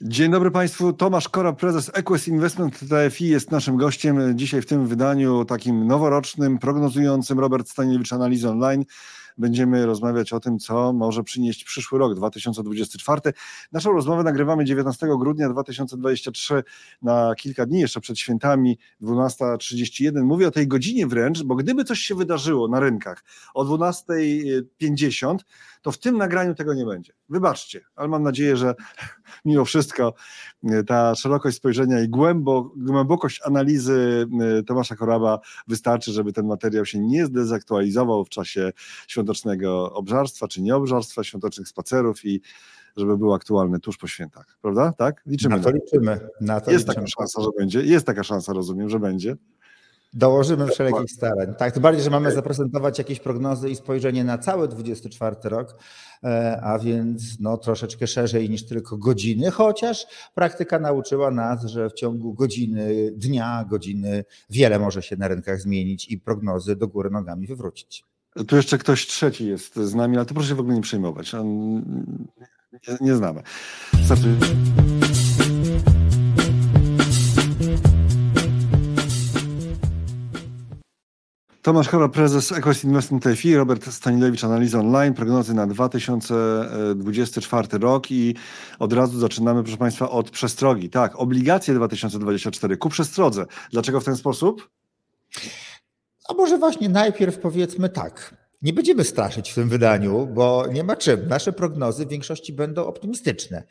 Dzień dobry Państwu. Tomasz Kora, prezes Equest Investment TFI jest naszym gościem dzisiaj w tym wydaniu takim noworocznym, prognozującym Robert Staniewicz Analizy Online będziemy rozmawiać o tym, co może przynieść przyszły rok 2024. Naszą rozmowę nagrywamy 19 grudnia 2023 na kilka dni jeszcze przed świętami 12.31. Mówię o tej godzinie wręcz, bo gdyby coś się wydarzyło na rynkach o 12.50, to w tym nagraniu tego nie będzie. Wybaczcie, ale mam nadzieję, że mimo wszystko e, ta szerokość spojrzenia i głębokość analizy e, Tomasza Koraba wystarczy, żeby ten materiał się nie zdezaktualizował w czasie świątecznego obżarstwa czy nieobżarstwa, świątecznych spacerów i żeby był aktualny tuż po świętach, prawda? Tak? Liczymy. Na to liczymy. Na to jest liczymy. taka szansa, że będzie. Jest taka szansa, rozumiem, że będzie. Dołożymy wszelkich starań. Tak, tym bardziej, że mamy zaprezentować jakieś prognozy i spojrzenie na cały 24 rok, e, a więc no, troszeczkę szerzej niż tylko godziny, chociaż praktyka nauczyła nas, że w ciągu godziny, dnia, godziny wiele może się na rynkach zmienić i prognozy do góry nogami wywrócić. Tu jeszcze ktoś trzeci jest z nami, ale to proszę się w ogóle nie przejmować. Nie, nie znamy. Tomasz Chora, prezes Equest Investment TFI, Robert Stanilewicz, analiza online, prognozy na 2024 rok i od razu zaczynamy, proszę Państwa, od przestrogi. Tak, obligacje 2024 ku przestrodze. Dlaczego w ten sposób? A może właśnie najpierw powiedzmy tak. Nie będziemy straszyć w tym wydaniu, bo nie ma czym. Nasze prognozy w większości będą optymistyczne.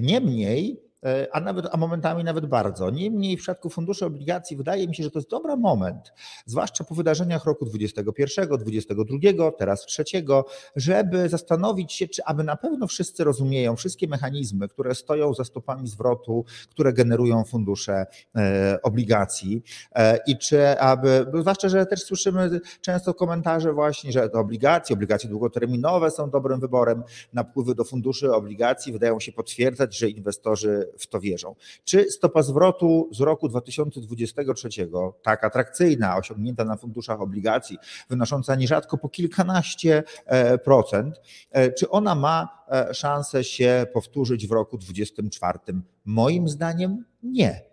Niemniej a nawet, a momentami nawet bardzo. Niemniej w przypadku funduszy obligacji wydaje mi się, że to jest dobry moment, zwłaszcza po wydarzeniach roku 21, 22, teraz trzeciego, żeby zastanowić się, czy aby na pewno wszyscy rozumieją wszystkie mechanizmy, które stoją za stopami zwrotu, które generują fundusze e, obligacji e, i czy aby, zwłaszcza, że też słyszymy często komentarze właśnie, że obligacje, obligacje długoterminowe są dobrym wyborem, napływy do funduszy obligacji wydają się potwierdzać, że inwestorzy w to wierzą. Czy stopa zwrotu z roku 2023, tak atrakcyjna, osiągnięta na funduszach obligacji, wynosząca nierzadko po kilkanaście e, procent, e, czy ona ma e, szansę się powtórzyć w roku 2024? Moim zdaniem nie.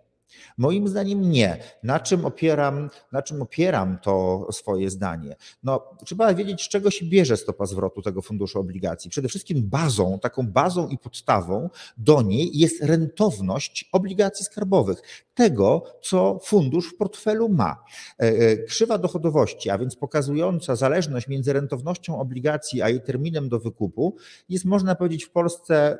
Moim zdaniem nie. Na czym opieram, na czym opieram to swoje zdanie? No, trzeba wiedzieć, z czego się bierze stopa zwrotu tego funduszu obligacji. Przede wszystkim bazą, taką bazą i podstawą do niej jest rentowność obligacji skarbowych tego, co fundusz w portfelu ma. E, e, krzywa dochodowości, a więc pokazująca zależność między rentownością obligacji a jej terminem do wykupu, jest można powiedzieć w Polsce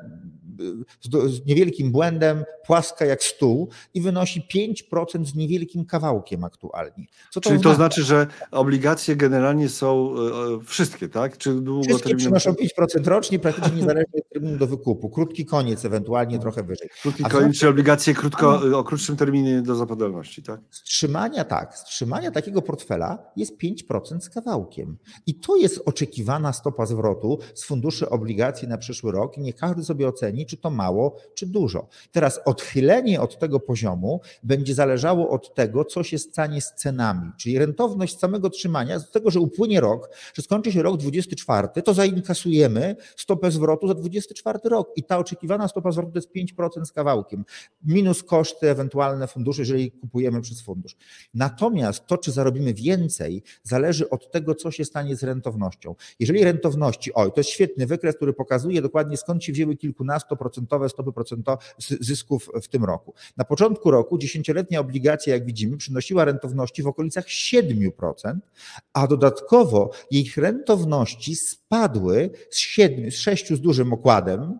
z niewielkim błędem, płaska jak stół i wynosi 5% z niewielkim kawałkiem aktualnie. To Czyli to znaczy, że obligacje generalnie są e, wszystkie, tak? Czy Wszystkie przynoszą 5% rocznie, praktycznie niezależnie od terminu do wykupu. Krótki koniec, ewentualnie trochę wyżej. Krótki koniec, czy obligacje krótko, o krótszym terminie do zapadalności, tak? Wstrzymania tak. Wstrzymania takiego portfela jest 5% z kawałkiem. I to jest oczekiwana stopa zwrotu z funduszy obligacji na przyszły rok i niech każdy sobie oceni, czy to mało, czy dużo. Teraz odchylenie od tego poziomu będzie zależało od tego, co się stanie z cenami, czyli rentowność samego trzymania, z tego, że upłynie rok, że skończy się rok 24, to zainkasujemy stopę zwrotu za 24 rok i ta oczekiwana stopa zwrotu to jest 5% z kawałkiem, minus koszty ewentualne funduszy, jeżeli kupujemy przez fundusz. Natomiast to, czy zarobimy więcej, zależy od tego, co się stanie z rentownością. Jeżeli rentowności, oj, to jest świetny wykres, który pokazuje dokładnie skąd się wzięły kilkunastoprocentowe stopy procentowe zysków w tym roku. Na początku roku dziesięcioletnia obligacja, jak widzimy, przynosiła rentowności w okolicach 7%, a dodatkowo jej rentowności spadły z, 7, z 6 z dużym okładem,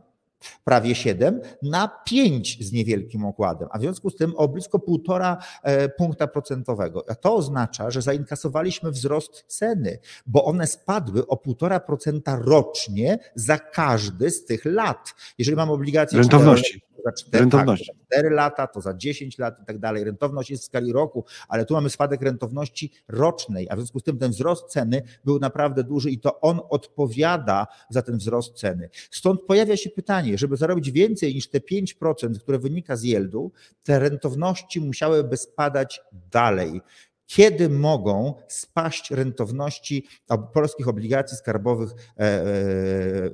prawie 7 na 5 z niewielkim okładem, a w związku z tym o blisko 1,5 e, punkta procentowego. A to oznacza, że zainkasowaliśmy wzrost ceny, bo one spadły o 1,5% rocznie za każdy z tych lat. Jeżeli mam obligacje rentowności za 4, tak, 4 lata, to za 10 lat i tak dalej. Rentowność jest w skali roku, ale tu mamy spadek rentowności rocznej, a w związku z tym ten wzrost ceny był naprawdę duży i to on odpowiada za ten wzrost ceny. Stąd pojawia się pytanie, żeby zarobić więcej niż te 5%, które wynika z yieldu, te rentowności musiałyby spadać dalej kiedy mogą spaść rentowności polskich obligacji skarbowych e, e,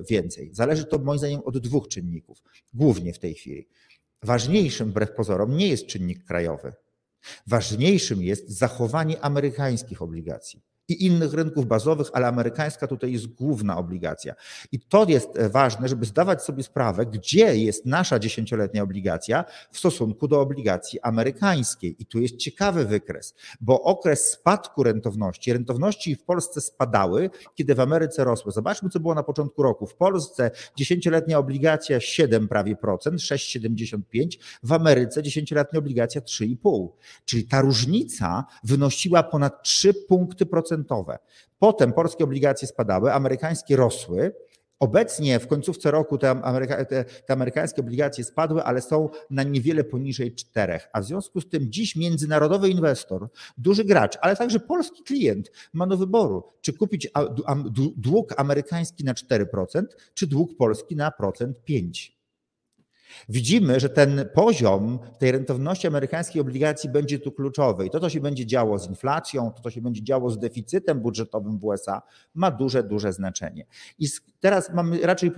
więcej. Zależy to moim zdaniem od dwóch czynników, głównie w tej chwili. Ważniejszym wbrew pozorom nie jest czynnik krajowy. Ważniejszym jest zachowanie amerykańskich obligacji i innych rynków bazowych, ale amerykańska tutaj jest główna obligacja. I to jest e, ważne, żeby zdawać sobie sprawę, gdzie jest nasza dziesięcioletnia obligacja w stosunku do obligacji amerykańskiej. I tu jest ciekawy wykres, bo okres spadku rentowności, rentowności w Polsce spadały, kiedy w Ameryce rosły. Zobaczmy, co było na początku roku. W Polsce dziesięcioletnia obligacja 7 prawie procent, 6,75, w Ameryce dziesięcioletnia obligacja 3,5. Czyli ta różnica wynosiła ponad 3 punkty procentowe procentowe. Potem polskie obligacje spadały, amerykańskie rosły. Obecnie w końcówce roku te, ameryka, te, te, amerykańskie obligacje spadły, ale są na niewiele poniżej czterech. A w związku z tym dziś międzynarodowy inwestor, duży gracz, ale także polski klient ma do wyboru, czy kupić dług amerykański na 4%, czy dług polski na procent 5%. Widzimy, że ten poziom tej rentowności amerykańskiej obligacji będzie tu kluczowy i to, co się będzie działo z inflacją, to, co się będzie działo z deficytem budżetowym w USA, ma duże, duże znaczenie. I teraz mamy raczej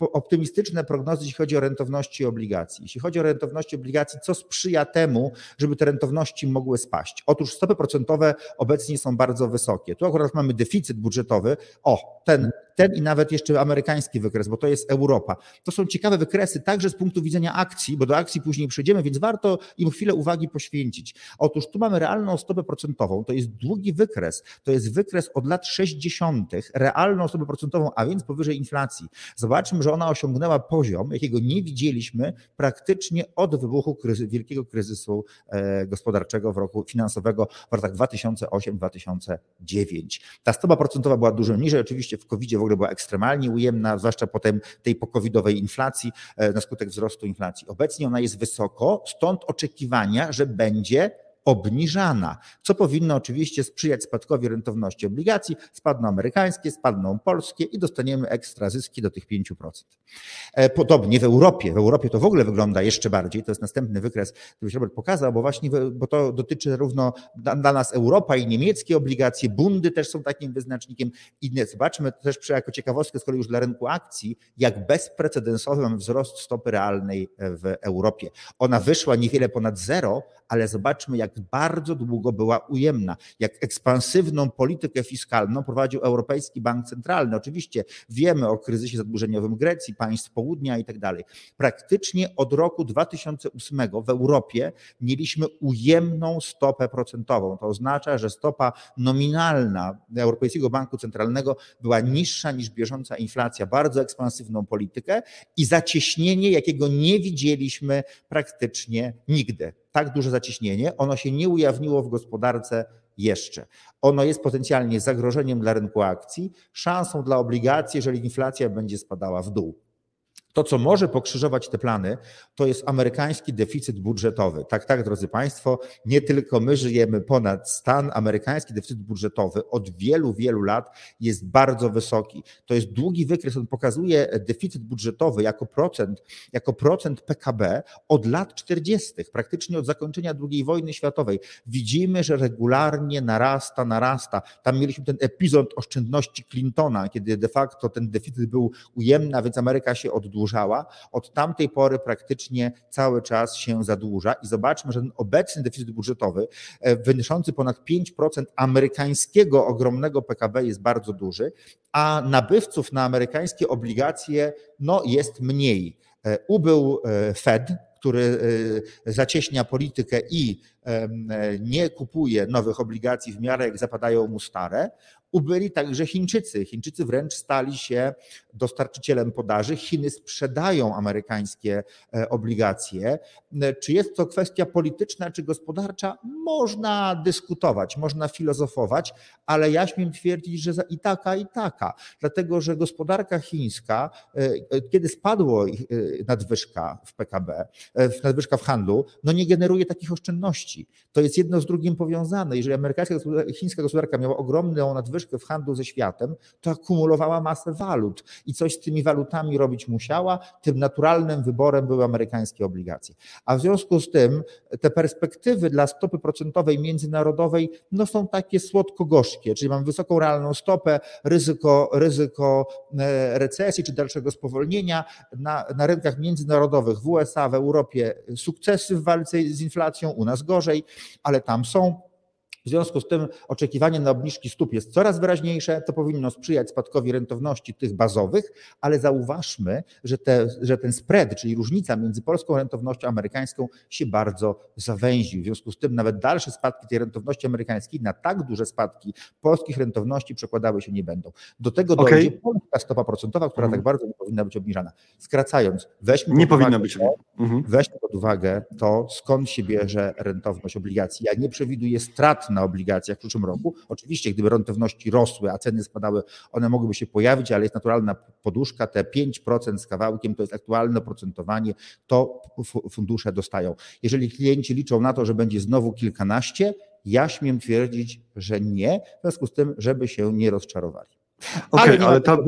optymistyczne prognozy, jeśli chodzi o rentowności obligacji. Jeśli chodzi o rentowności obligacji, co sprzyja temu, żeby te rentowności mogły spaść? Otóż stopy procentowe obecnie są bardzo wysokie. Tu akurat mamy deficyt budżetowy. O, ten ten i nawet jeszcze amerykański wykres, bo to jest Europa. To są ciekawe wykresy także z punktu widzenia akcji, bo do akcji później przejdziemy, więc warto im chwilę uwagi poświęcić. Otóż tu mamy realną stopę procentową, to jest długi wykres, to jest wykres od lat 60., realną stopę procentową, a więc powyżej inflacji. Zobaczmy, że ona osiągnęła poziom, jakiego nie widzieliśmy praktycznie od wybuchu kryzy, wielkiego kryzysu e, gospodarczego w roku finansowego w latach 2008-2009. Ta stopa procentowa była dużo niżej, oczywiście w COVID-zie w ogóle była ekstremalnie ujemna, zwłaszcza potem tej pokowidowej inflacji, e, na skutek wzrostu inflacji. Obecnie ona jest wysoko, stąd oczekiwania, że będzie obniżana, co powinno oczywiście sprzyjać spadkowi rentowności obligacji. Spadną amerykańskie, spadną polskie i dostaniemy ekstra zyski do tych 5%. E, podobnie w Europie. W Europie to w ogóle wygląda jeszcze bardziej. To jest następny wykres, który Robert pokazał, bo właśnie bo to dotyczy zarówno dla nas Europa i niemieckie obligacje, bundy też są takim wyznacznikiem. I zobaczmy też jako ciekawostkę z kolei już dla rynku akcji, jak bezprecedensowy mamy wzrost stopy realnej w Europie. Ona wyszła niewiele ponad zero, ale zobaczmy, jak bardzo długo była ujemna, jak ekspansywną politykę fiskalną prowadził Europejski Bank Centralny. Oczywiście wiemy o kryzysie zadłużeniowym Grecji, państw południa i tak dalej. Praktycznie od roku 2008 w Europie mieliśmy ujemną stopę procentową. To oznacza, że stopa nominalna Europejskiego Banku Centralnego była niższa niż bieżąca inflacja, bardzo ekspansywną politykę i zacieśnienie, jakiego nie widzieliśmy praktycznie nigdy tak duże zacieśnienie, ono się nie ujawniło w gospodarce jeszcze. Ono jest potencjalnie zagrożeniem dla rynku akcji, szansą dla obligacji, jeżeli inflacja będzie spadała w dół. To, co może pokrzyżować te plany, to jest amerykański deficyt budżetowy. Tak, tak, drodzy Państwo, nie tylko my żyjemy ponad stan, amerykański deficyt budżetowy od wielu, wielu lat jest bardzo wysoki. To jest długi wykres, on pokazuje deficyt budżetowy jako procent, jako procent PKB od lat 40., praktycznie od zakończenia II wojny światowej. Widzimy, że regularnie narasta, narasta. Tam mieliśmy ten epizod oszczędności Clintona, kiedy de facto ten deficyt był ujemny, a więc Ameryka się oddłuża zadłużała, od tamtej pory praktycznie cały czas się zadłuża i zobaczmy, że ten obecny deficyt budżetowy e, wynoszący ponad 5% amerykańskiego ogromnego PKB jest bardzo duży, a nabywców na amerykańskie obligacje no, jest mniej. E, ubył e, Fed, który zacieśnia politykę i nie kupuje nowych obligacji w miarę jak zapadają mu stare, ubyli także Chińczycy. Chińczycy wręcz stali się dostarczycielem podaży. Chiny sprzedają amerykańskie e, obligacje. E, czy jest to kwestia polityczna czy gospodarcza? Można dyskutować, można filozofować, ale ja śmiem twierdzić, że i taka, i taka. Dlatego, że gospodarka chińska, e, kiedy spadło nadwyżka w PKB, nadwyżka w handlu, no nie generuje takich oszczędności rentowności. To jest jedno z drugim powiązane. Jeżeli amerykańska, chińska gospodarka miała ogromną nadwyżkę w handlu ze światem, to akumulowała masę walut i coś z tymi walutami robić musiała. Tym naturalnym wyborem były amerykańskie obligacje. A w związku z tym te perspektywy dla stopy procentowej międzynarodowej no są takie słodko-gorzkie, czyli mamy wysoką realną stopę, ryzyko, ryzyko e, recesji czy dalszego spowolnienia na, na rynkach międzynarodowych w USA, w Europie sukcesy w walce z inflacją, u nas gorzej, ale tam są w związku z tym oczekiwanie na obniżki stóp jest coraz wyraźniejsze, to powinno sprzyjać spadkowi rentowności tych bazowych, ale zauważmy, że, te, że ten spread, czyli różnica między polską rentownością amerykańską się bardzo zawęził. W związku z tym nawet dalsze spadki tej rentowności amerykańskiej na tak duże spadki polskich rentowności przekładały się nie będą. Do tego okay. dojdzie polska stopa procentowa, która tak bardzo nie powinna być obniżana. Skracając, weźmy nie powinna być. To, mhm. weźmy pod uwagę to, skąd się bierze rentowność obligacji. Ja nie przewiduję strat na obligacjach w przyszłym roku. Oczywiście, gdyby rentowności rosły, a ceny spadały, one mogłyby się pojawić, ale jest naturalna poduszka, te 5% z kawałkiem to jest aktualne oprocentowanie, to fundusze dostają. Jeżeli klienci liczą na to, że będzie znowu kilkanaście, ja śmiem twierdzić, że nie, w związku z tym, żeby się nie rozczarowali. Okej, okay, ale, ale, ta,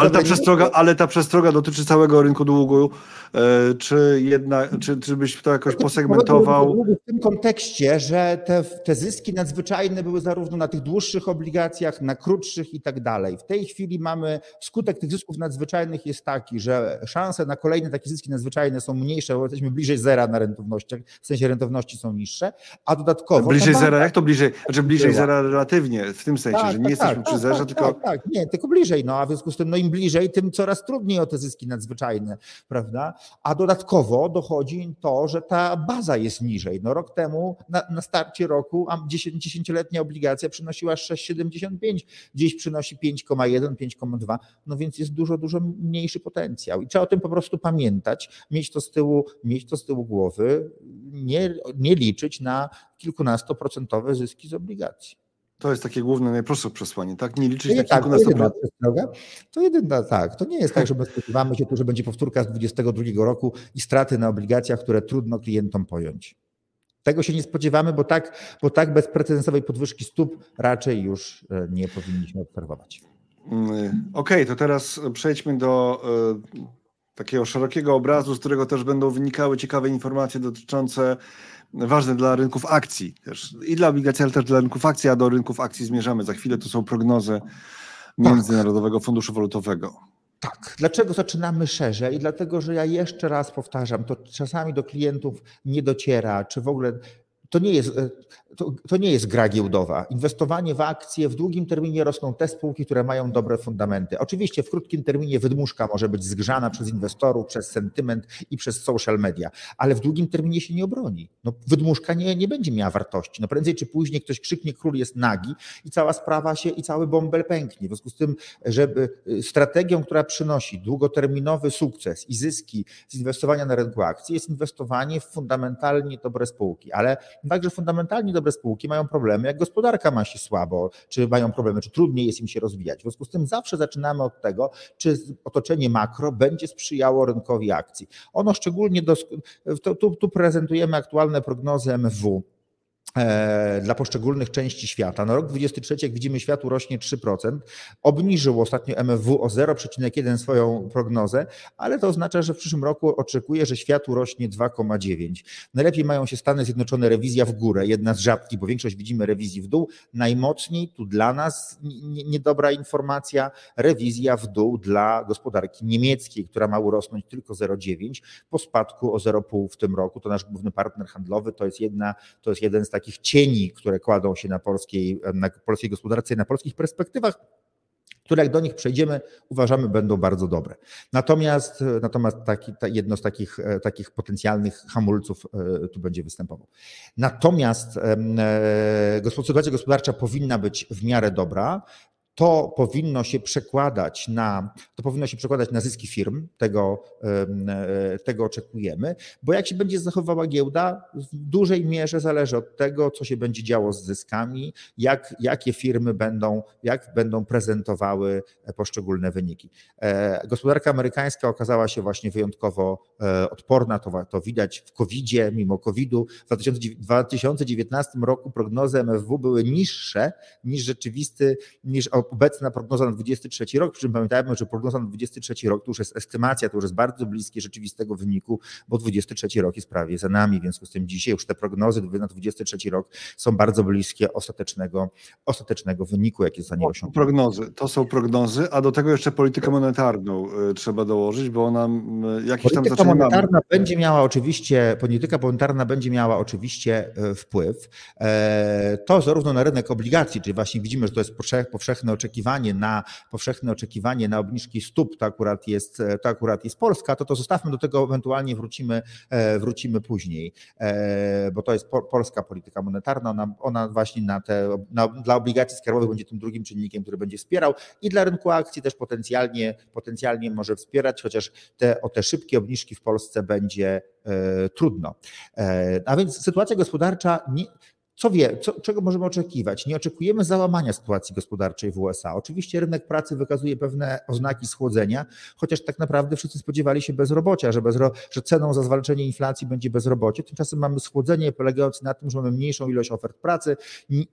ale, ta przestroga, ale ta przestroga dotyczy całego rynku długu. E, czy, jedna, czy, czy byś to jakoś posegmentował? W tym kontekście, że te, te zyski nadzwyczajne były zarówno na tych dłuższych obligacjach, na krótszych i tak dalej. W tej chwili mamy, skutek tych zysków nadzwyczajnych jest taki, że szanse na kolejne takie zyski nadzwyczajne są mniejsze, bo jesteśmy bliżej zera na rentownościach, w sensie rentowności są niższe, a dodatkowo... Bliżej zera, jak to bliżej? Znaczy bliżej zera relatywnie, w tym sensie, tak, że nie tak, jesteśmy tak, przy zerze, tak, tylko... Tak, tak, nie, tylko bliżej, no a w związku z tym, no im bliżej, tym coraz trudniej o te zyski nadzwyczajne, prawda? A dodatkowo dochodzi to, że ta baza jest niżej. No rok temu, na, na starcie roku, a 10-letnia obligacja przynosiła 6,75, dziś przynosi 5,1, 5,2, no więc jest dużo, dużo mniejszy potencjał. I trzeba o tym po prostu pamiętać, mieć to z tyłu, mieć to z tyłu głowy, nie, nie liczyć na kilkunastoprocentowe zyski z obligacji. To jest takie główne, najprostsze przesłanie, tak? Nie liczyć na tak, kilkunastu procent. To jedyna, tak. To nie jest tak, że my spodziewamy się tu, że będzie powtórka z 2022 roku i straty na obligacjach, które trudno klientom pojąć. Tego się nie spodziewamy, bo tak, bo tak bezprecedensowej podwyżki stóp raczej już e, nie powinniśmy obserwować. Mm, okej, okay, to teraz przejdźmy do y, takiego szerokiego obrazu, z którego też będą wynikały ciekawe informacje dotyczące ważne dla rynków akcji też i dla obligacji, ale też dla rynków akcji, a do rynków akcji zmierzamy za chwilę. To są prognozy Międzynarodowego Funduszu Walutowego. Tak. Dlaczego zaczynamy szerzej? Dlatego, że ja jeszcze raz powtarzam, to czasami do klientów nie dociera, czy w ogóle to nie jest, e, to, to, nie jest gra giełdowa. Inwestowanie w akcje w długim terminie rosną te spółki, które mają dobre fundamenty. Oczywiście w krótkim terminie wydmuszka może być zgrzana przez inwestorów, przez sentyment i przez social media, ale w długim terminie się nie obroni. No, wydmuszka nie, nie będzie miała wartości. No, prędzej czy później ktoś krzyknie, król jest nagi i cała sprawa się i cały bąbel pęknie. W związku z tym, żeby y, strategią, która przynosi długoterminowy sukces i zyski z inwestowania na rynku akcji, jest inwestowanie w fundamentalnie dobre spółki, ale także fundamentalnie dobre spółki mają problemy, jak gospodarka ma się słabo, czy mają problemy, czy trudniej jest im się rozwijać. W związku z tym zawsze zaczynamy od tego, czy otoczenie makro będzie sprzyjało rynkowi akcji. Ono szczególnie, tu, tu prezentujemy aktualne prognozy MFW E, dla poszczególnych części świata. Na rok 2023, jak widzimy, światu rośnie 3%. Obniżył ostatnio MFW o 0,1 swoją prognozę, ale to oznacza, że w przyszłym roku oczekuje, że światu rośnie 2,9. Najlepiej mają się Stany Zjednoczone rewizja w górę, jedna z rzadkich, bo większość widzimy rewizji w dół. Najmocniej tu dla nas niedobra informacja, rewizja w dół dla gospodarki niemieckiej, która ma urosnąć tylko 0,9 po spadku o 0,5 w tym roku. To nasz główny partner handlowy, to jest jedna, to jest jeden z takich takich cieni, które kładą się na polskiej, na polskiej gospodarce i na polskich perspektywach, które jak do nich przejdziemy, uważamy będą bardzo dobre. Natomiast, natomiast taki, jedno z takich, e, takich potencjalnych hamulców e, tu będzie występował. Natomiast e, sytuacja gospodarcza powinna być w miarę dobra to powinno się przekładać na, to powinno się przekładać na zyski firm, tego, e, tego oczekujemy, bo jak się będzie zachowywała giełda, w dużej mierze zależy od tego, co się będzie działo z zyskami, jak, jakie firmy będą, jak będą prezentowały poszczególne wyniki. E, gospodarka amerykańska okazała się właśnie wyjątkowo odporna, to, to widać w COVID-zie, mimo COVID-u. W 2019 roku prognozy MFW były niższe niż rzeczywisty, niż obecna prognoza na 23 rok, przy czym pamiętajmy, że prognoza na 23 rok to już jest estymacja, to już jest bardzo bliskie rzeczywistego wyniku, bo 23 rok jest prawie za nami, w związku z tym dzisiaj już te prognozy na 23 rok są bardzo bliskie ostatecznego, ostatecznego wyniku, jaki zostanie osiągnięty. Prognozy, to są prognozy, a do tego jeszcze politykę monetarną y, trzeba dołożyć, bo ona jakiś tam Polityka monetarna mamy. będzie miała oczywiście, polityka monetarna będzie miała oczywiście e, wpływ. E, to zarówno na rynek obligacji, czyli właśnie widzimy, że to jest powszechne oczekiwanie na powszechne oczekiwanie na obniżki stóp, to akurat jest, to akurat jest Polska, to to zostawmy do tego, ewentualnie wrócimy, e, wrócimy później, bo to jest polska polityka monetarna, ona, ona właśnie na te, na, dla obligacji skarbowych będzie tym drugim czynnikiem, który będzie wspierał i dla rynku akcji też potencjalnie, potencjalnie może wspierać, chociaż te, o te szybkie obniżki w Polsce będzie e, trudno. E, a więc sytuacja gospodarcza nie, co wie, co, czego możemy oczekiwać? Nie oczekujemy załamania sytuacji gospodarczej w USA. Oczywiście rynek pracy wykazuje pewne oznaki schłodzenia, chociaż tak naprawdę wszyscy spodziewali się bezrobocia, że, bezro, że ceną za zwalczenie inflacji będzie bezrobocie. Tymczasem mamy schłodzenie polegające na tym, że mamy mniejszą ilość ofert pracy,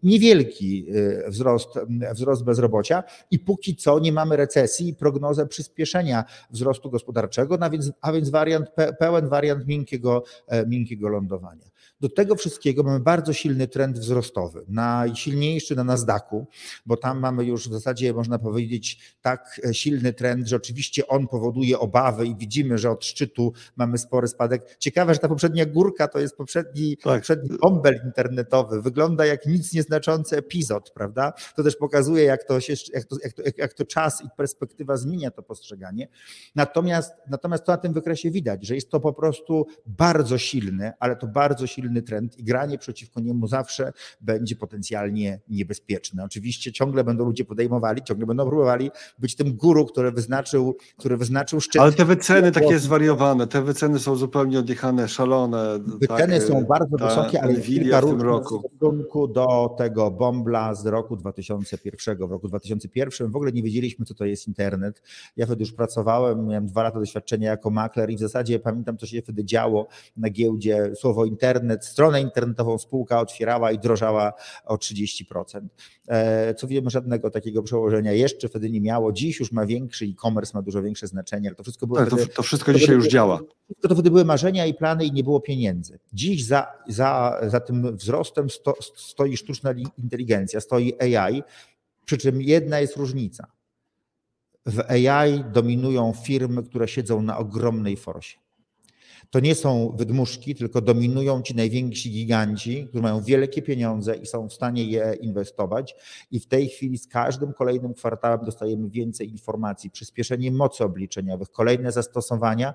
niewielki y, wzrost, wzrost bezrobocia i póki co nie mamy recesji i prognozę przyspieszenia wzrostu gospodarczego, a więc, a więc wariant, pełen wariant miękkiego, e, miękkiego lądowania. Do tego wszystkiego mamy bardzo silny trend wzrostowy, najsilniejszy na Nasdaqu, bo tam mamy już w zasadzie, można powiedzieć, tak silny trend, że oczywiście on powoduje obawy i widzimy, że od szczytu mamy spory spadek. Ciekawe, że ta poprzednia górka to jest poprzedni, tak. poprzedni bąbel internetowy. Wygląda jak nic nieznaczący epizod, prawda? To też pokazuje, jak to, się, jak to, jak to, jak to czas i perspektywa zmienia to postrzeganie. Natomiast, natomiast to na tym wykresie widać, że jest to po prostu bardzo silny, ale to bardzo silny silny trend i granie przeciwko niemu zawsze będzie potencjalnie niebezpieczne. Oczywiście ciągle będą ludzie podejmowali, ciągle będą próbowali być tym guru, który wyznaczył, który wyznaczył szczyt. Ale te wyceny takie zwariowane, te wyceny są zupełnie odjechane, szalone. Wyceny tak, są bardzo wysokie, ale kilka w tym roku. w stosunku do tego bombla z roku 2001. W roku 2001 w ogóle nie wiedzieliśmy, co to jest internet. Ja wtedy już pracowałem, miałem dwa lata doświadczenia jako makler i w zasadzie pamiętam, co się wtedy działo na giełdzie. Słowo internet internet, stronę internetową spółka otwierała i drożała o 30%. E, co wiemy, żadnego takiego przełożenia jeszcze wtedy nie miało. Dziś już ma większy e-commerce, ma dużo większe znaczenie, ale to wszystko było. Tak, wtedy, to, to, wszystko to dzisiaj już działa. To, to wtedy były marzenia i plany i nie było pieniędzy. Dziś za, za, za tym wzrostem sto, stoi sztuczna inteligencja, stoi AI, przy czym jedna jest różnica. W AI dominują firmy, które siedzą na ogromnej forsie. To nie są wydmuszki, tylko dominują ci najwięksi giganci, którzy mają wielkie pieniądze i są w stanie je inwestować. I w tej chwili z każdym kolejnym kwartałem dostajemy więcej informacji, przyspieszenie mocy obliczeniowych, kolejne zastosowania.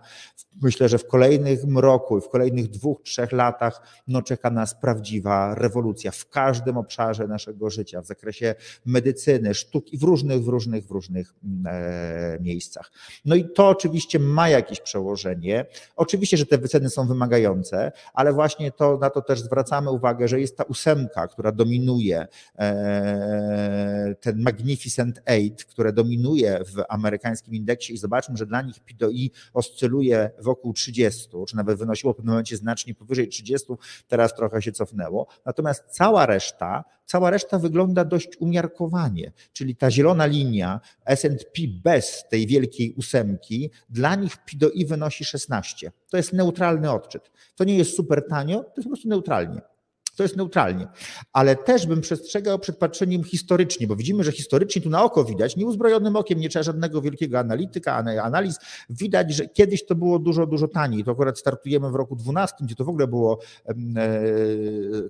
Myślę, że w kolejnym roku, w kolejnych dwóch, trzech latach no, czeka nas prawdziwa rewolucja w każdym obszarze naszego życia, w zakresie medycyny, sztuki, w różnych, w różnych, w różnych e, miejscach. No i to oczywiście ma jakieś przełożenie. Oczywiście, że te wyceny są wymagające, ale właśnie to, na to też zwracamy uwagę, że jest ta ósemka, która dominuje, e, ten Magnificent Eight, które dominuje w amerykańskim indeksie i zobaczmy, że dla nich PDI oscyluje wokół 30, czy nawet wynosiło w pewnym momencie znacznie powyżej 30, teraz trochę się cofnęło. Natomiast cała reszta cała reszta wygląda dość umiarkowanie, czyli ta zielona linia S&P bez tej wielkiej ósemki, dla nich PDI wynosi 16. To jest neutralny odczyt. To nie jest super tanio, to jest po prostu neutralnie. To jest neutralnie. Ale też bym przestrzegał przed patrzeniem historycznie, bo widzimy, że historycznie tu na oko widać, nieuzbrojonym okiem, nie trzeba żadnego wielkiego analityka, analiz. Widać, że kiedyś to było dużo, dużo taniej. To akurat startujemy w roku 12, gdzie to w ogóle było e,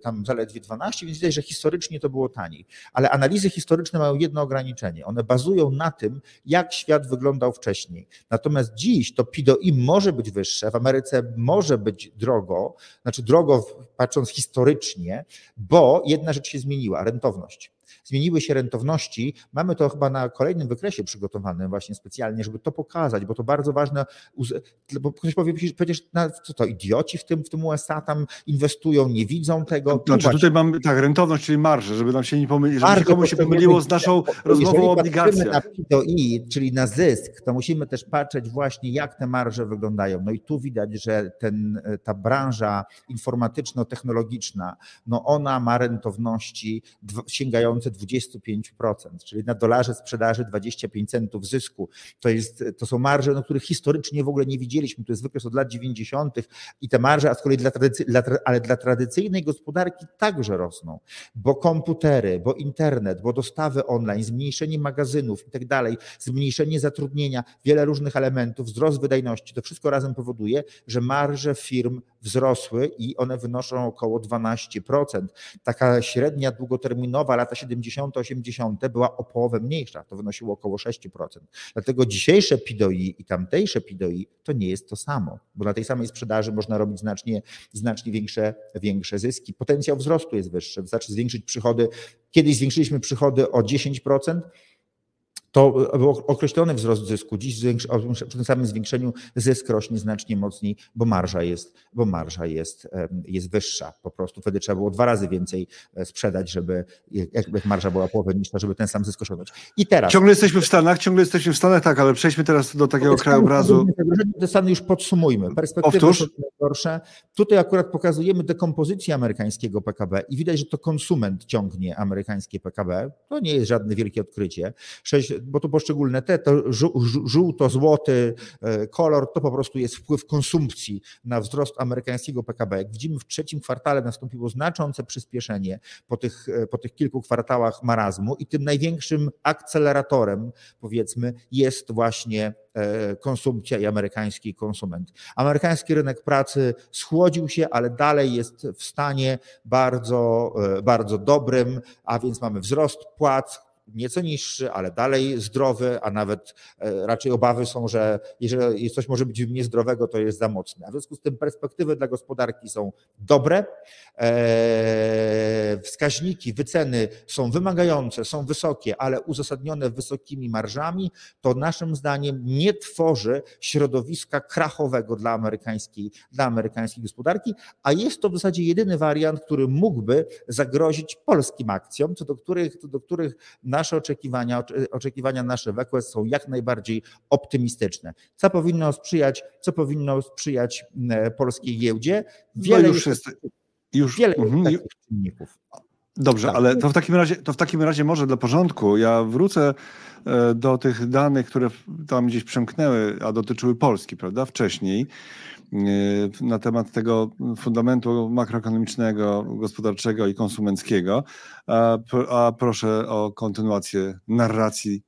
tam zaledwie 12, więc widać, że historycznie to było taniej. Ale analizy historyczne mają jedno ograniczenie. One bazują na tym, jak świat wyglądał wcześniej. Natomiast dziś to PIDO-I może być wyższe, w Ameryce może być drogo, znaczy drogo patrząc historycznie, bo jedna rzecz się zmieniła rentowność. Zmieniły się rentowności. Mamy to chyba na kolejnym wykresie przygotowanym właśnie specjalnie, żeby to pokazać, bo to bardzo ważne, bo ktoś powie przecież na, co to, idioci w tym, w tym USA tam inwestują, nie widzą tego. Znaczy tutaj mamy tak, rentowność, czyli marżę, żeby nam się nie pomyliło, żeby się komuś się pomyliło z naszą rozmową o obligacjach. na I, czyli na zysk, to musimy też patrzeć właśnie jak te marże wyglądają. No i tu widać, że ten, ta branża informatyczno-technologiczna, no ona ma rentowności sięgające 25%, czyli na dolarze sprzedaży 25 centów zysku. To, jest, to są marże, no, których historycznie w ogóle nie widzieliśmy. To jest wykres od lat 90. i te marże, a z kolei dla, tradycy, dla, ale dla tradycyjnej gospodarki także rosną, bo komputery, bo internet, bo dostawy online, zmniejszenie magazynów i tak dalej, zmniejszenie zatrudnienia, wiele różnych elementów, wzrost wydajności, to wszystko razem powoduje, że marże firm wzrosły i one wynoszą około 12%. Taka średnia długoterminowa lata 70., 80. była o połowę mniejsza, to wynosiło około 6%. Dlatego dzisiejsze PIDOI i tamtejsze PIDOI to nie jest to samo, bo na tej samej sprzedaży można robić znacznie, znacznie większe, większe zyski. Potencjał wzrostu jest wyższy, wystarczy zwiększyć przychody. Kiedyś zwiększyliśmy przychody o 10%, to był określony wzrost zysku. Dziś przy tym samym zwiększeniu zysk rośnie znacznie mocniej, bo marża jest, bo marża jest, jest wyższa. Po prostu wtedy trzeba było dwa razy więcej e, sprzedać, żeby jak marża była połowę niższa, żeby ten sam zysk osiągnąć. I teraz. Ciągle jesteśmy w Stanach, ciągle jesteśmy w Stanach, tak, ale przejdźmy teraz do takiego krajobrazu. Te Stany już podsumujmy. Perspektywy są gorsze. Tutaj akurat pokazujemy dekompozycję amerykańskiego PKB i widać, że to konsument ciągnie amerykańskie PKB. To nie jest żadne wielkie odkrycie. 6, bo to poszczególne te, to żółto-złoty e, kolor, to po prostu jest wpływ konsumpcji na wzrost amerykańskiego PKB. Jak widzimy, w trzecim kwartale nastąpiło znaczące przyspieszenie po tych, e, po tych kilku kwartałach marazmu i tym największym akceleratorem, powiedzmy, jest właśnie e, konsumpcja i amerykański konsument. Amerykański rynek pracy schłodził się, ale dalej jest w stanie bardzo, bardzo dobrym, a więc mamy wzrost płac, nieco niższy, ale dalej zdrowy, a nawet e, raczej obawy są, że jeżeli coś może być niezdrowego, to jest za mocne. A w związku z tym perspektywy dla gospodarki są dobre, e, wskaźniki, wyceny są wymagające, są wysokie, ale uzasadnione wysokimi marżami, to naszym zdaniem nie tworzy środowiska krachowego dla amerykańskiej, dla amerykańskiej gospodarki, a jest to w zasadzie jedyny wariant, który mógłby zagrozić polskim akcjom, co do których, co do których nasze oczekiwania, oczekiwania nasze w Equest są jak najbardziej optymistyczne. Co powinno sprzyjać, co powinno sprzyjać e, polskiej giełdzie? No wiele no już jest, już, wiele mhm, takich czynników. Dobrze, tak. ale to w, takim razie, to w takim razie może dla porządku ja wrócę e, do tych danych, które tam gdzieś przemknęły, a dotyczyły Polski, prawda, wcześniej. Y, na temat tego fundamentu makroekonomicznego, gospodarczego i konsumenckiego. A, a proszę o kontynuację narracji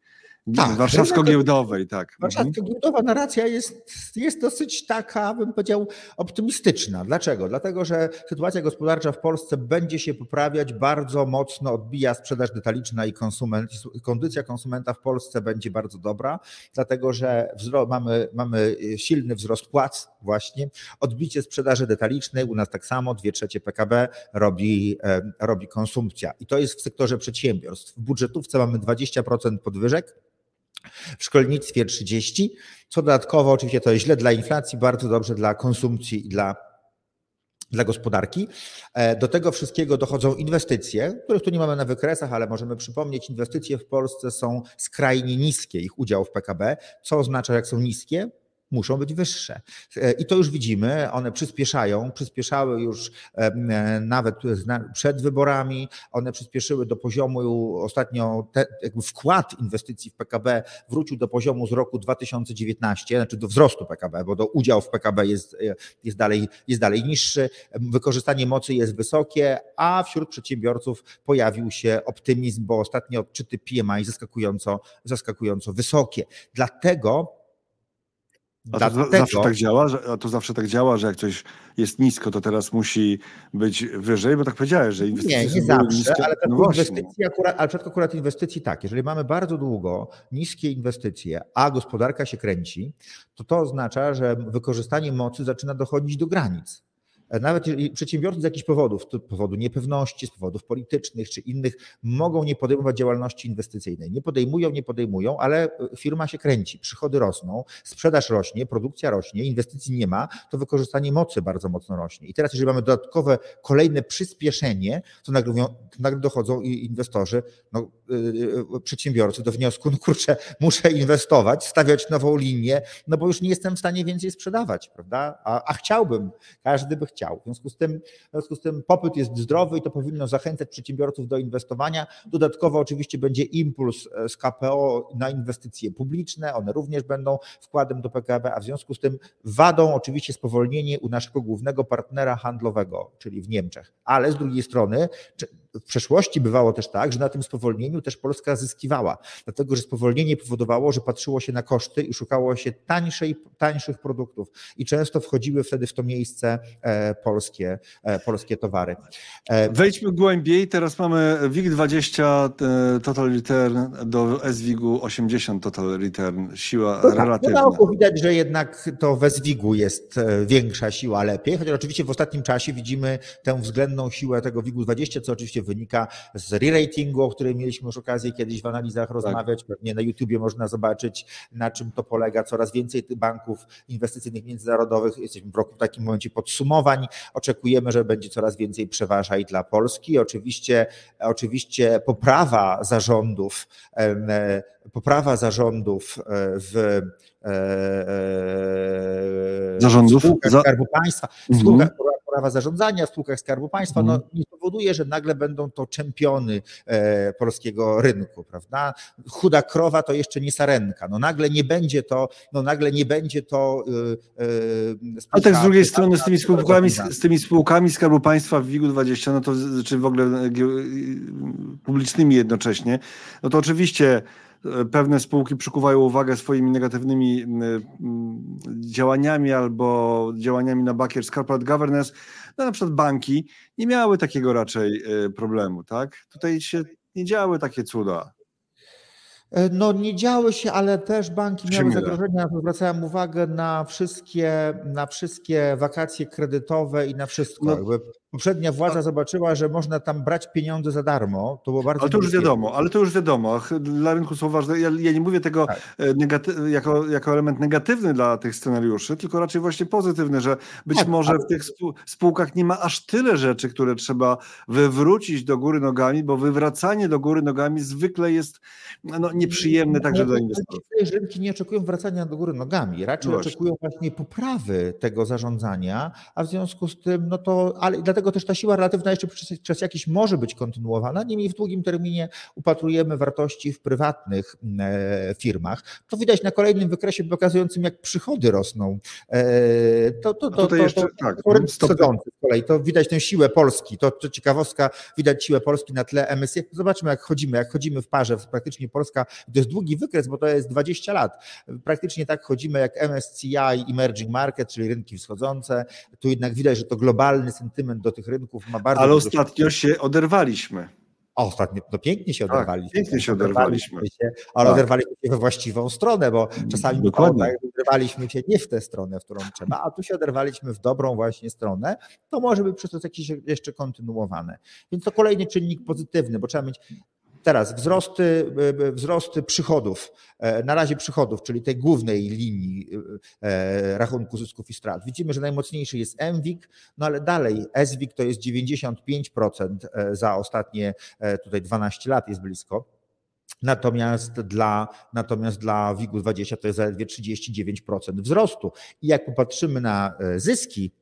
tak, warszawsko-giełdowej, tak. Mhm. Warszawsko-giełdowa narracja jest, jest dosyć taka, bym powiedział, optymistyczna. Dlaczego? Dlatego, że sytuacja gospodarcza w Polsce będzie się poprawiać, bardzo mocno odbija sprzedaż detaliczna i konsument, kondycja konsumenta w Polsce będzie bardzo dobra, dlatego że wzro, mamy, mamy silny wzrost płac właśnie, odbicie sprzedaży detalicznej, u nas tak samo, dwie trzecie PKB robi, e, robi konsumpcja. I to jest w sektorze przedsiębiorstw. W budżetówce mamy 20% podwyżek, w szkolnictwie 30, co dodatkowo oczywiście to jest źle dla inflacji, bardzo dobrze dla konsumpcji i dla dla gospodarki. E, do tego wszystkiego dochodzą inwestycje, których tu nie mamy na wykresach, ale możemy przypomnieć, inwestycje w Polsce są skrajnie niskie, ich udział w PKB. Co oznacza, jak są niskie? Muszą być wyższe. E, I to już widzimy, one przyspieszają, przyspieszały już e, nawet przed wyborami, one przyspieszyły do poziomu ostatnio, te, jakby wkład inwestycji w PKB wrócił do poziomu z roku 2019, znaczy do wzrostu PKB, bo do udział w PKB jest, e, jest, dalej, jest dalej niższy, wykorzystanie mocy jest wysokie, a wśród przedsiębiorców pojawił się optymizm, bo ostatnie odczyty PMI zaskakująco, zaskakująco wysokie. Dlatego a to Dlatego... zawsze tak działa, że, a to zawsze tak działa, że jak coś jest nisko, to teraz musi być wyżej, bo tak powiedziałeś, że inwestycje Nie, nie zawsze, niskie. ale no inwestycji akurat, ale akurat inwestycji tak, jeżeli mamy bardzo długo niskie inwestycje, a gospodarka się kręci, to to oznacza, że wykorzystanie mocy zaczyna dochodzić do granic. Nawet jeżeli przedsiębiorcy z jakichś powodów, z powodu niepewności, z powodów politycznych czy innych, mogą nie podejmować działalności inwestycyjnej. Nie podejmują, nie podejmują, ale firma się kręci, przychody rosną, sprzedaż rośnie, produkcja rośnie, inwestycji nie ma, to wykorzystanie mocy bardzo mocno rośnie. I teraz, jeżeli mamy dodatkowe, kolejne przyspieszenie, to nagle, mówią, to nagle dochodzą inwestorzy, no, yy, przedsiębiorcy do wniosku, no kurczę, muszę inwestować, stawiać nową linię, no bo już nie jestem w stanie więcej sprzedawać, prawda? A, a chciałbym, każdy by chciał. W związku, z tym, w związku z tym popyt jest zdrowy i to powinno zachęcać przedsiębiorców do inwestowania. Dodatkowo oczywiście będzie impuls e, z KPO na inwestycje publiczne, one również będą wkładem do PKB, a w związku z tym wadą oczywiście spowolnienie u naszego głównego partnera handlowego, czyli w Niemczech. Ale z drugiej strony w przeszłości bywało też tak, że na tym spowolnieniu też Polska zyskiwała, dlatego że spowolnienie powodowało, że patrzyło się na koszty i szukało się tańszej, tańszych produktów i często wchodziły wtedy w to miejsce e, polskie, e, polskie towary. E, Wejdźmy głębiej, teraz mamy WIG20 Total Return do SWIG-u 80 Total Return, siła to relatywna. Tak, to widać, że jednak to we SWIG-u jest większa siła lepiej, chociaż oczywiście w ostatnim czasie widzimy tę względną siłę tego WIG-20, co oczywiście wynika z re-ratingu, o którym mieliśmy już okazję kiedyś w analizach tak. rozmawiać. Pewnie na YouTubie można zobaczyć, na czym to polega. Coraz więcej tych banków inwestycyjnych międzynarodowych. Jesteśmy w roku w takim momencie podsumowań. Oczekujemy, że będzie coraz więcej przeważaj dla Polski. Oczywiście, oczywiście poprawa zarządów, e, poprawa zarządów e, w e, zarządów Skarbu Państwa, mhm prawa zarządzania w spółkach Skarbu Państwa, no, mhm. nie powoduje, że nagle będą to czempiony e, polskiego rynku, prawda? Chuda krowa to jeszcze nie sarenka. No nagle nie będzie to, no nagle nie będzie to. Yy, A tak z drugiej strony z tymi spółkami, z tymi spółkami Skarbu Państwa w WIG-20, no to czy w ogóle publicznymi jednocześnie, no to oczywiście pewne spółki przykuwają uwagę swoimi negatywnymi działaniami albo działaniami na bakier z corporate governance, no na przykład banki nie miały takiego raczej e, problemu, tak? Tutaj się nie działy takie cuda. E, no nie działy się, ale też banki miały zagrożenia. Zwracałem uwagę na wszystkie, na wszystkie wakacje kredytowe i na wszystko. No, poprzednia władza zobaczyła, że można tam brać pieniądze za darmo. To było bardzo Ale to już wiadomo, ale to już wiadomo. Dla rynku są ważne. Ja, ja nie mówię tego tak. E, jako, jako element negatywny dla tych scenariuszy, tylko raczej właśnie pozytywny, że być tak, może ale... w tych spółkach nie ma aż tyle rzeczy, które trzeba wywrócić do góry nogami, bo wywracanie do góry nogami zwykle jest no, nieprzyjemne także dla inwestorów. Rynki nie oczekują wracania do góry nogami, raczej właśnie. oczekują właśnie poprawy tego zarządzania, a w związku z tym, no to, ale dlatego dlatego też ta siła relatywna jeszcze przez, przez jakiś może być kontynuowana, niemniej w długim terminie upatrujemy wartości w prywatnych e, firmach. To widać na kolejnym wykresie pokazującym, jak przychody rosną. E, to, to, to, tutaj to, jeszcze, to, tak, to, z kolei, to widać tę siłę Polski, to, to ciekawostka, widać siłę Polski na tle MSCI. Zobaczmy, jak chodzimy, jak chodzimy w parze, praktycznie Polska, to jest długi wykres, bo to jest 20 lat. Praktycznie tak chodzimy jak MSCI, Emerging Market, czyli rynki wschodzące. Tu jednak widać, że to globalny sentyment do tych rynków ma bardzo Ale ostatnio się oderwaliśmy. O, ostatnio to pięknie się tak, oderwaliśmy. Tak, pięknie się oderwaliśmy. Się, ale tak. oderwaliśmy się we właściwą stronę, bo czasami Dokładnie. tak, oderwaliśmy się nie w tę stronę, w którą trzeba, a tu się oderwaliśmy w dobrą właśnie stronę. To może być przez to jakieś jeszcze kontynuowane. Więc to kolejny czynnik pozytywny, bo trzeba mieć Teraz wzrosty, e, wzrosty przychodów, e, na razie przychodów, czyli tej głównej linii e, rachunku zysków i strat. Widzimy, że najmocniejszy jest MWIG, no ale dalej SWIG to jest 95% za ostatnie tutaj 12 lat jest blisko. Natomiast dla, natomiast dla WIG-u 20 to jest zaledwie 39% wzrostu. I jak popatrzymy na zyski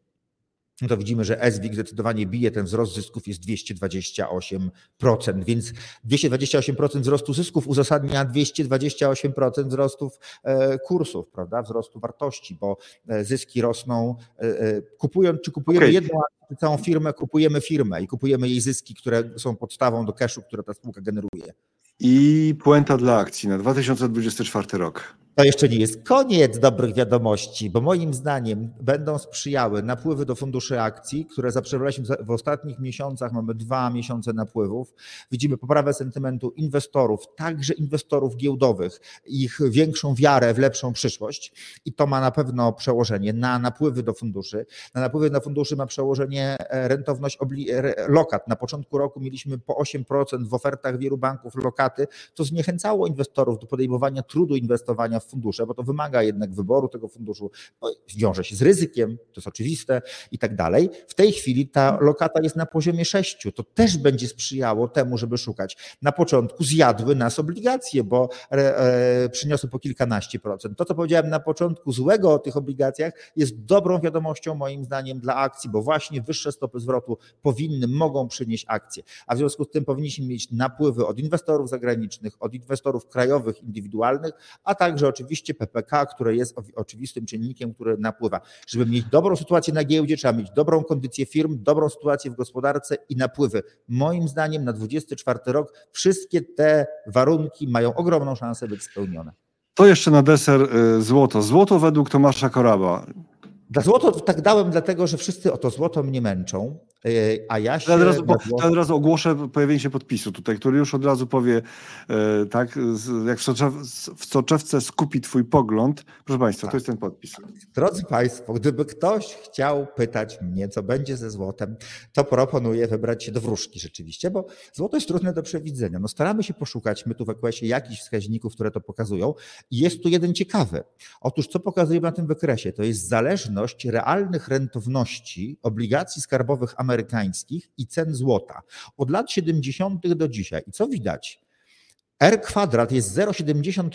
no to widzimy, że SWIG zdecydowanie bije ten wzrost zysków jest 228%, więc 228% wzrostu zysków uzasadnia 228% wzrostów e, kursów, prawda, wzrostu wartości, bo e, zyski rosną, e, kupując, czy kupujemy okay. jedną czy całą firmę, kupujemy firmę i kupujemy jej zyski, które są podstawą do cashu, które ta spółka generuje. I puenta dla akcji na 2024 rok. To jeszcze nie jest koniec dobrych wiadomości, bo moim zdaniem będą sprzyjały napływy do funduszy akcji, które zaprzebraliśmy w ostatnich miesiącach. Mamy dwa miesiące napływów. Widzimy poprawę sentymentu inwestorów, także inwestorów giełdowych, ich większą wiarę w lepszą przyszłość i to ma na pewno przełożenie na napływy do funduszy. Na napływy do funduszy ma przełożenie e, rentowność lokat. Na początku roku mieliśmy po 8% w ofertach wielu banków lokaty. To zniechęcało inwestorów do podejmowania trudu inwestowania fundusze, bo to wymaga jednak wyboru tego funduszu, no, wiąże się z ryzykiem, to jest oczywiste i tak dalej. W tej chwili ta lokata jest na poziomie 6. To też będzie sprzyjało temu, żeby szukać. Na początku zjadły nas obligacje, bo e, przyniosły po kilkanaście procent. To, co powiedziałem na początku złego o tych obligacjach, jest dobrą wiadomością moim zdaniem dla akcji, bo właśnie wyższe stopy zwrotu powinny, mogą przynieść akcje. A w związku z tym powinniśmy mieć napływy od inwestorów zagranicznych, od inwestorów krajowych, indywidualnych, a także oczywiście PPK, które jest oczywistym czynnikiem, który napływa. Żeby mieć dobrą sytuację na giełdzie, trzeba mieć dobrą kondycję firm, dobrą sytuację w gospodarce i napływy. Moim zdaniem na 24 rok wszystkie te warunki mają ogromną szansę być spełnione. To jeszcze na deser y, złoto. Złoto według Tomasza Koraba. Dla złoto tak dałem, dlatego że wszyscy o to złoto mnie męczą. E, a ja się. Od razu, od razu ogłoszę pojawienie się podpisu tutaj, który już od razu powie, e, tak, jak w, soczew, w soczewce skupi Twój pogląd. Proszę Państwa, tak. to jest ten podpis. Drodzy Państwo, gdyby ktoś chciał pytać mnie, co będzie ze złotem, to proponuję wybrać się do wróżki rzeczywiście, bo złoto jest trudne do przewidzenia. No staramy się poszukać, my tu w EQS-ie, jakichś wskaźników, które to pokazują. I jest tu jeden ciekawy. Otóż, co pokazujemy na tym wykresie? To jest zależność realnych rentowności obligacji skarbowych amerykańskich amerykańskich i cen złota od lat 70. do dzisiaj. I co widać? R kwadrat jest 0,75,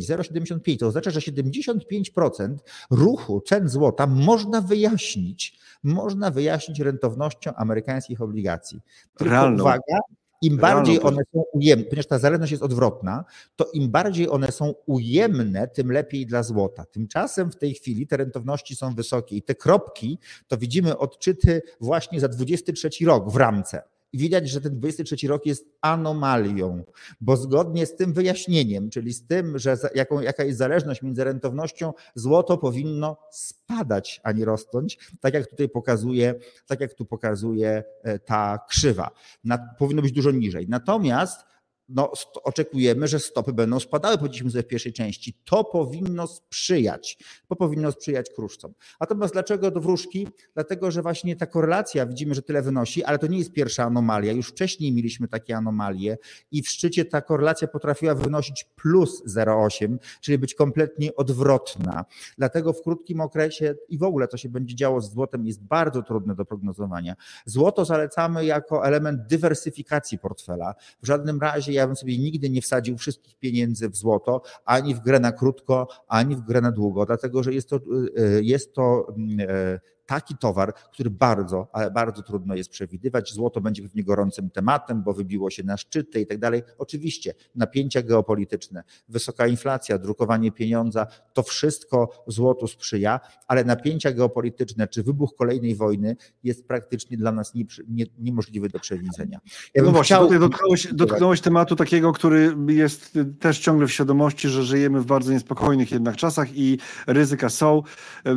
0,75 to oznacza, że 75% ruchu cen złota można wyjaśnić, można wyjaśnić rentownością amerykańskich obligacji. Tylko uwaga, im bardziej one są ujemne, ponieważ ta zależność jest odwrotna, to im bardziej one są ujemne, tym lepiej dla złota. Tymczasem w tej chwili te rentowności są wysokie i te kropki to widzimy odczyty właśnie za 23 rok w ramce. Widać, że ten 23 rok jest anomalią, bo zgodnie z tym wyjaśnieniem, czyli z tym, że jaką, jaka jest zależność między rentownością, złoto powinno spadać, a nie rosnąć, tak jak tutaj pokazuje, tak jak tu pokazuje e, ta krzywa. Na, powinno być dużo niżej. Natomiast no, oczekujemy, że stopy będą spadały, powiedzieliśmy sobie w pierwszej części. To powinno sprzyjać, to powinno sprzyjać kruszcom. Natomiast dlaczego do wróżki? Dlatego, że właśnie ta korelacja, widzimy, że tyle wynosi, ale to nie jest pierwsza anomalia. Już wcześniej mieliśmy takie anomalie i w szczycie ta korelacja potrafiła wynosić plus 0,8, czyli być kompletnie odwrotna. Dlatego w krótkim okresie i w ogóle to się będzie działo z złotem jest bardzo trudne do prognozowania. Złoto zalecamy jako element dywersyfikacji portfela. W żadnym razie ja bym sobie nigdy nie wsadził wszystkich pieniędzy w złoto, ani w grę na krótko, ani w grę na długo, dlatego że jest to, y, y, jest to mm, e, taki towar, który bardzo, ale bardzo trudno jest przewidywać. Złoto będzie pewnie gorącym tematem, bo wybiło się na szczyty i tak dalej. Oczywiście napięcia geopolityczne, wysoka inflacja, drukowanie pieniądza, to wszystko złotu sprzyja, ale napięcia geopolityczne czy wybuch kolejnej wojny jest praktycznie dla nas nie, nie, niemożliwy do przewidzenia. Ja no właśnie, chciał... dotknąłeś, dotknąłeś tematu takiego, który jest też ciągle w świadomości, że żyjemy w bardzo niespokojnych jednak czasach i ryzyka są.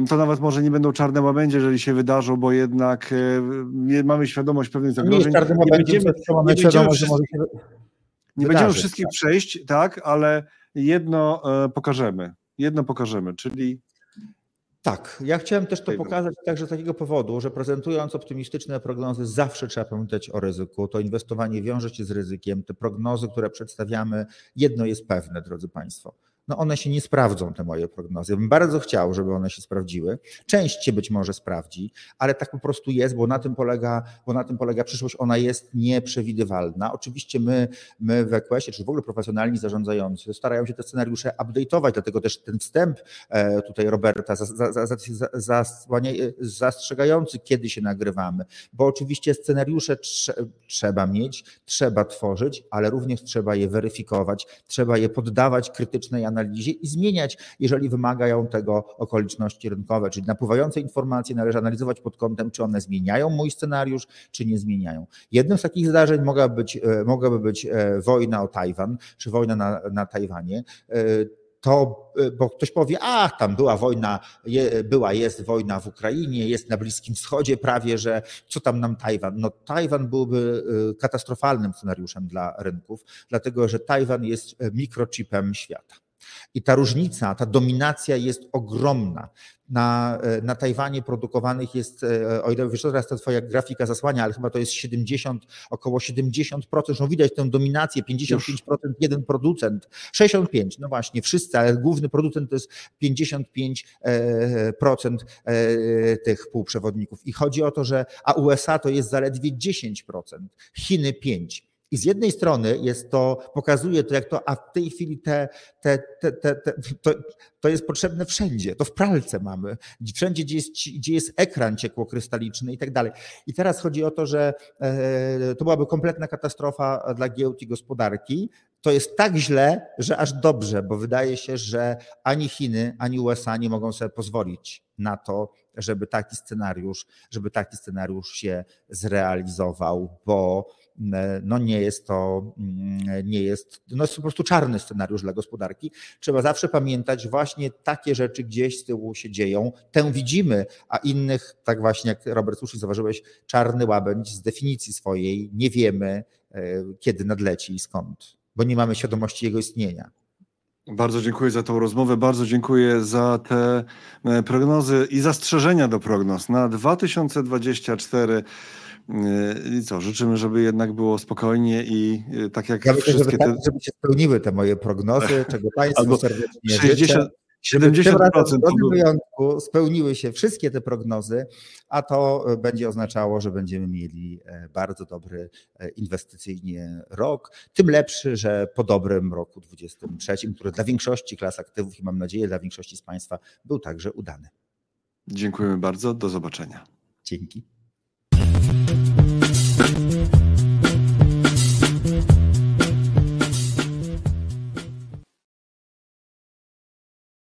To nawet może nie będą czarne łabędzie, jeżeli się wydarzą, bo jednak e, mamy świadomość pewnych zagrożeń. Nie, nie będziemy, nie będziemy, wszystkich, nie będziemy wszystkich przejść, tak, ale jedno e, pokażemy. Jedno pokażemy, czyli tak, ja chciałem też to pokazać także z takiego powodu, że prezentując optymistyczne prognozy, zawsze trzeba pamiętać o ryzyku. To inwestowanie wiąże się z ryzykiem. Te prognozy, które przedstawiamy, jedno jest pewne, drodzy Państwo no one się nie sprawdzą, te moje prognozy. Ja bym bardzo chciał, żeby one się sprawdziły. Część się być może sprawdzi, ale tak po prostu jest, bo na tym polega, bo na tym polega przyszłość. Ona jest nieprzewidywalna. Oczywiście my, my w EQS-ie, czy w ogóle profesjonalni zarządzający starają się te scenariusze update'ować, dlatego też ten wstęp e, tutaj Roberta zastrzegający, kiedy się nagrywamy, bo oczywiście scenariusze trzeba mieć, trzeba tworzyć, ale również trzeba je weryfikować, trzeba je poddawać krytycznej analizie analizie i zmieniać, jeżeli wymagają tego okoliczności rynkowe, czyli napływające informacje należy analizować pod kątem, czy one zmieniają mój scenariusz, czy nie zmieniają. Jednym z takich zdarzeń mogłaby być, mogłaby być wojna o Tajwan, czy wojna na, na Tajwanie to, bo ktoś powie, ach, tam była wojna, była, jest wojna w Ukrainie, jest na Bliskim Wschodzie prawie, że co tam nam Tajwan? No Tajwan byłby katastrofalnym scenariuszem dla rynków, dlatego że Tajwan jest mikrochipem świata. I ta różnica, ta dominacja jest ogromna. Na, na Tajwanie produkowanych jest, o ile wiesz, teraz ta twoja grafika zasłania, ale chyba to jest 70, około 70%, no widać tę dominację, 55% jeden producent, 65, no właśnie, wszyscy, ale główny producent to jest 55% tych półprzewodników. I chodzi o to, że, a USA to jest zaledwie 10%, Chiny 5%. I z jednej strony jest to, pokazuje to, jak to, a w tej chwili te, te, te, te, te to, to jest potrzebne wszędzie. To w pralce mamy, wszędzie, gdzie jest, gdzie jest ekran ciekłokrystaliczny i tak dalej. I teraz chodzi o to, że e, to byłaby kompletna katastrofa dla giełd i gospodarki. To jest tak źle, że aż dobrze, bo wydaje się, że ani Chiny, ani USA nie mogą sobie pozwolić na to, żeby taki scenariusz, żeby taki scenariusz się zrealizował, bo no nie jest to, nie jest, no jest po prostu czarny scenariusz dla gospodarki. Trzeba zawsze pamiętać, właśnie takie rzeczy gdzieś z tyłu się dzieją. Tę widzimy, a innych, tak właśnie jak Robert słusznie zauważyłeś, czarny łabędź z definicji swojej nie wiemy, kiedy nadleci i skąd, bo nie mamy świadomości jego istnienia. Bardzo dziękuję za tą rozmowę, bardzo dziękuję za te prognozy i zastrzeżenia do prognoz na 2024. I co, życzymy, żeby jednak było spokojnie i tak jak ja myślę, wszystkie żeby, te... żeby się spełniły te moje prognozy, czego Państwu serdecznie 60, życzę. 70% w tym wyjątku spełniły się wszystkie te prognozy, a to będzie oznaczało, że będziemy mieli bardzo dobry inwestycyjnie rok. Tym lepszy, że po dobrym roku 2023, który dla większości klas aktywów i mam nadzieję dla większości z Państwa był także udany. Dziękujemy bardzo. Do zobaczenia. Dzięki.